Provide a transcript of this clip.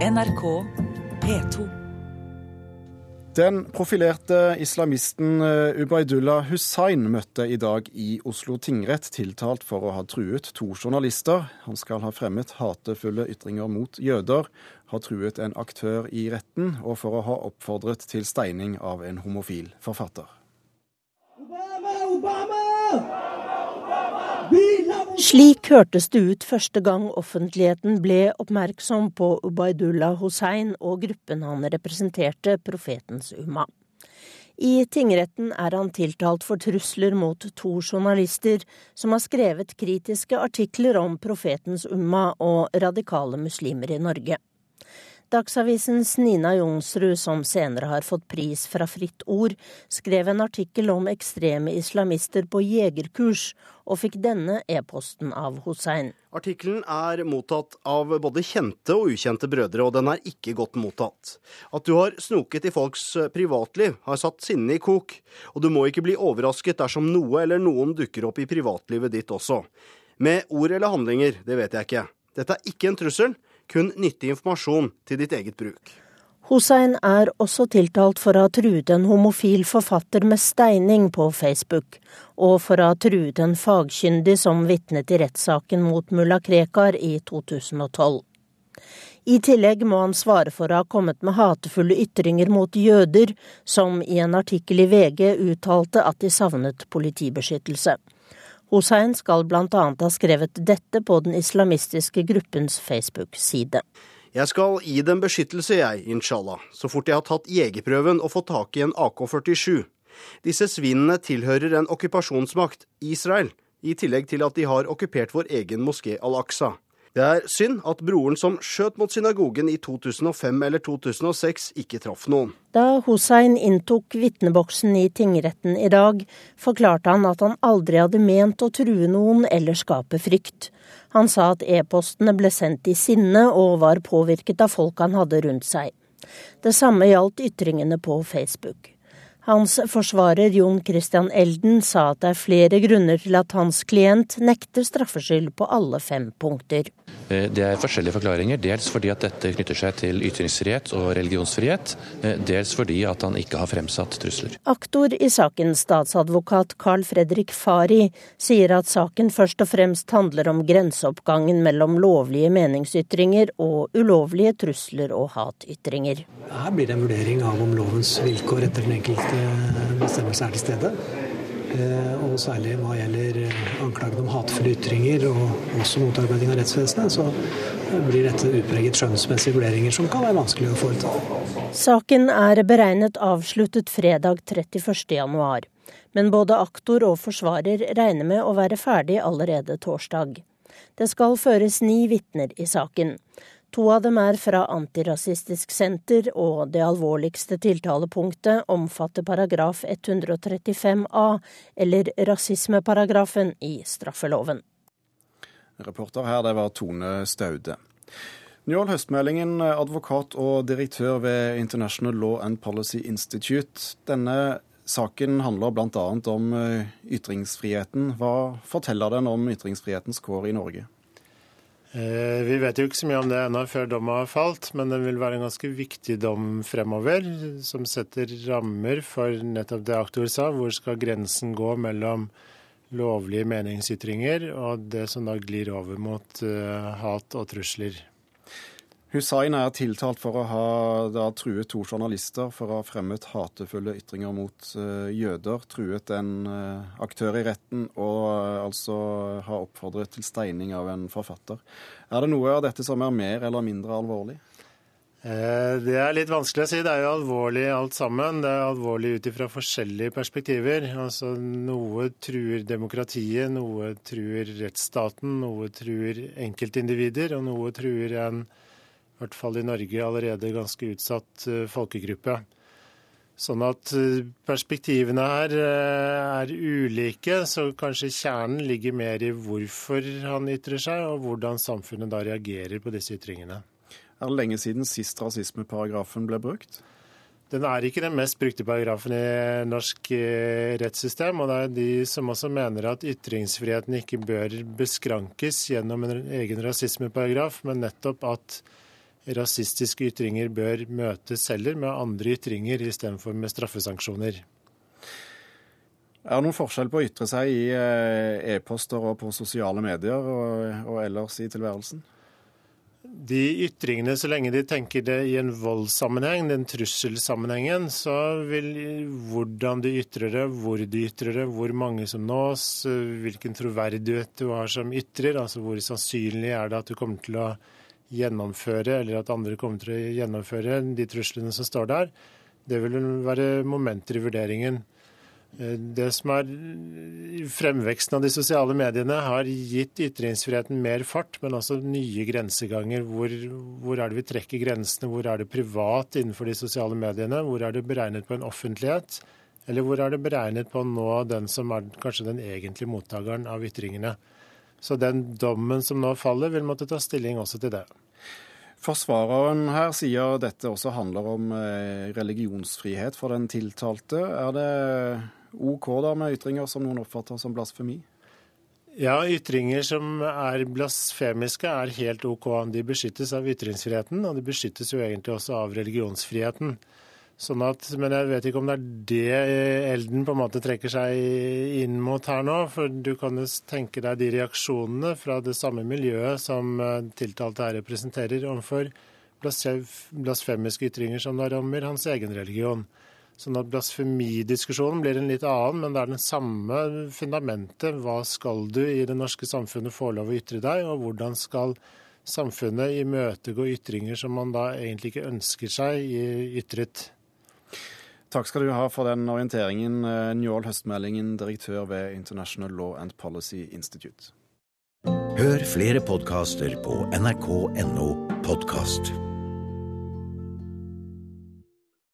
NRK P2. Den profilerte islamisten Ubaidullah Ubaydullah Hussain møtte i dag i Oslo tingrett tiltalt for å ha truet to journalister. Han skal ha fremmet hatefulle ytringer mot jøder, ha truet en aktør i retten og for å ha oppfordret til steining av en homofil forfatter. Obama, Obama! Slik hørtes det ut første gang offentligheten ble oppmerksom på Ubaydullah Hussein og gruppen han representerte, Profetens Umma. I tingretten er han tiltalt for trusler mot to journalister som har skrevet kritiske artikler om Profetens Umma og radikale muslimer i Norge. Dagsavisens Nina Jonsrud, som senere har fått pris fra Fritt Ord, skrev en artikkel om ekstreme islamister på jegerkurs, og fikk denne e-posten av Hussein. Artikkelen er mottatt av både kjente og ukjente brødre, og den er ikke godt mottatt. At du har snoket i folks privatliv, har satt sinnet i kok, og du må ikke bli overrasket dersom noe eller noen dukker opp i privatlivet ditt også. Med ord eller handlinger, det vet jeg ikke. Dette er ikke en trussel, kun nyttig informasjon til ditt eget bruk. Hussein er også tiltalt for å ha truet en homofil forfatter med steining på Facebook, og for å ha truet en fagkyndig som vitnet i rettssaken mot mulla Krekar i 2012. I tillegg må han svare for å ha kommet med hatefulle ytringer mot jøder, som i en artikkel i VG uttalte at de savnet politibeskyttelse. Hussein skal annet ha skrevet dette på den islamistiske gruppens Facebook-side. Jeg skal gi dem beskyttelse, jeg, inshallah, så fort jeg har tatt jegerprøven og fått tak i en AK-47. Disse svinene tilhører en okkupasjonsmakt, Israel, i tillegg til at de har okkupert vår egen moské Al-Aqsa. Det er synd at broren som skjøt mot synagogen i 2005 eller 2006, ikke traff noen. Da Hussein inntok vitneboksen i tingretten i dag, forklarte han at han aldri hadde ment å true noen eller skape frykt. Han sa at e-postene ble sendt i sinne og var påvirket av folk han hadde rundt seg. Det samme gjaldt ytringene på Facebook. Hans forsvarer Jon Christian Elden sa at det er flere grunner til at hans klient nekter straffskyld på alle fem punkter. Eh, det er forskjellige forklaringer. Dels fordi at dette knytter seg til ytringsfrihet og religionsfrihet. Eh, dels fordi at han ikke har fremsatt trusler. Aktor i saken, statsadvokat Carl Fredrik Fari, sier at saken først og fremst handler om grenseoppgangen mellom lovlige meningsytringer og ulovlige trusler og hatytringer. Her blir det en vurdering av om lovens vilkår etter den enkelte bestemmelse er til stede. Eh, og særlig hva gjelder eh, anklagene om hatefulle ytringer og også motarbeiding av rettsvesenet, så blir dette utpreget skjønnsmessige vurderinger som kan være vanskelig å foreta. Saken er beregnet avsluttet fredag 31.1, men både aktor og forsvarer regner med å være ferdig allerede torsdag. Det skal føres ni vitner i saken. To av dem er fra Antirasistisk Senter, og det alvorligste tiltalepunktet omfatter paragraf 135a, eller rasismeparagrafen i straffeloven. Reporter her, det var Tone Staude. Njål Høstmeldingen, advokat og direktør ved International Law and Policy Institute. Denne saken handler bl.a. om eh, ytringsfriheten. Hva forteller den om ytringsfrihetens kår i Norge? Eh, vi vet jo ikke så mye om det ennå før dommen har falt, men det vil være en ganske viktig dom fremover, som setter rammer for nettopp det aktor sa. Hvor skal grensen gå mellom lovlige meningsytringer og det som da glir over mot uh, hat og trusler? Hussain er tiltalt for å ha da, truet to journalister for å ha fremmet hatefulle ytringer mot uh, jøder, truet en uh, aktør i retten og uh, altså ha oppfordret til steining av en forfatter. Er det noe av dette som er mer eller mindre alvorlig? Det er litt vanskelig å si. Det er jo alvorlig alt sammen. Det er alvorlig ut ifra forskjellige perspektiver. Altså, noe truer demokratiet, noe truer rettsstaten, noe truer enkeltindivider, og noe truer en i hvert fall i Norge, allerede ganske utsatt eh, folkegruppe. Sånn at eh, perspektivene her eh, er ulike, så kanskje kjernen ligger mer i hvorfor han ytrer seg, og hvordan samfunnet da reagerer på disse ytringene. Er det lenge siden sist rasismeparagrafen ble brukt? Den er ikke den mest brukte paragrafen i norsk rettssystem. Og det er de som også mener at ytringsfriheten ikke bør beskrankes gjennom en egen rasismeparagraf, men nettopp at rasistiske ytringer bør møtes heller med andre ytringer istedenfor med straffesanksjoner. Er det noen forskjell på å ytre seg i eh, e-poster og på sosiale medier og, og ellers i tilværelsen? De ytringene, så lenge de tenker det i en voldssammenheng, den trusselsammenhengen, så vil hvordan du ytrer det, hvor du ytrer det, hvor mange som nås, hvilken troverdighet du har som ytrer, altså hvor sannsynlig er det at du kommer til å gjennomføre, eller at andre kommer til å gjennomføre de truslene som står der, det vil være momenter i vurderingen. Eh, det som er Fremveksten av de sosiale mediene har gitt ytringsfriheten mer fart, men også nye grenseganger. Hvor, hvor, er det vi trekker grensene? Hvor er det privat innenfor de sosiale mediene? Hvor er det beregnet på en offentlighet? Eller hvor er det beregnet på nå den som er kanskje den egentlige mottakeren av ytringene? Så den dommen som nå faller, vil måtte ta stilling også til det. Forsvareren her sier dette også handler om eh, religionsfrihet for den tiltalte. Er det OK da med ytringer som noen oppfatter som blasfemi? Ja, ytringer som er blasfemiske er helt OK. De beskyttes av ytringsfriheten, og de beskyttes jo egentlig også av religionsfriheten. Sånn at, men jeg vet ikke om det er det Elden på en måte trekker seg inn mot her nå. For du kan jo tenke deg de reaksjonene fra det samme miljøet som eh, tiltalte her representerer overfor blasfemiske ytringer som da rammer hans egen religion. Sånn at Blasfemidiskusjonen blir en litt annen, men det er den samme fundamentet. Hva skal du i det norske samfunnet få lov å ytre deg, og hvordan skal samfunnet imøtegå ytringer som man da egentlig ikke ønsker seg ytret? Takk skal du ha for den orienteringen, eh, Njål Høstmeldingen, direktør ved International Law and Policy Institute. Hør flere podkaster på nrk.no podkast.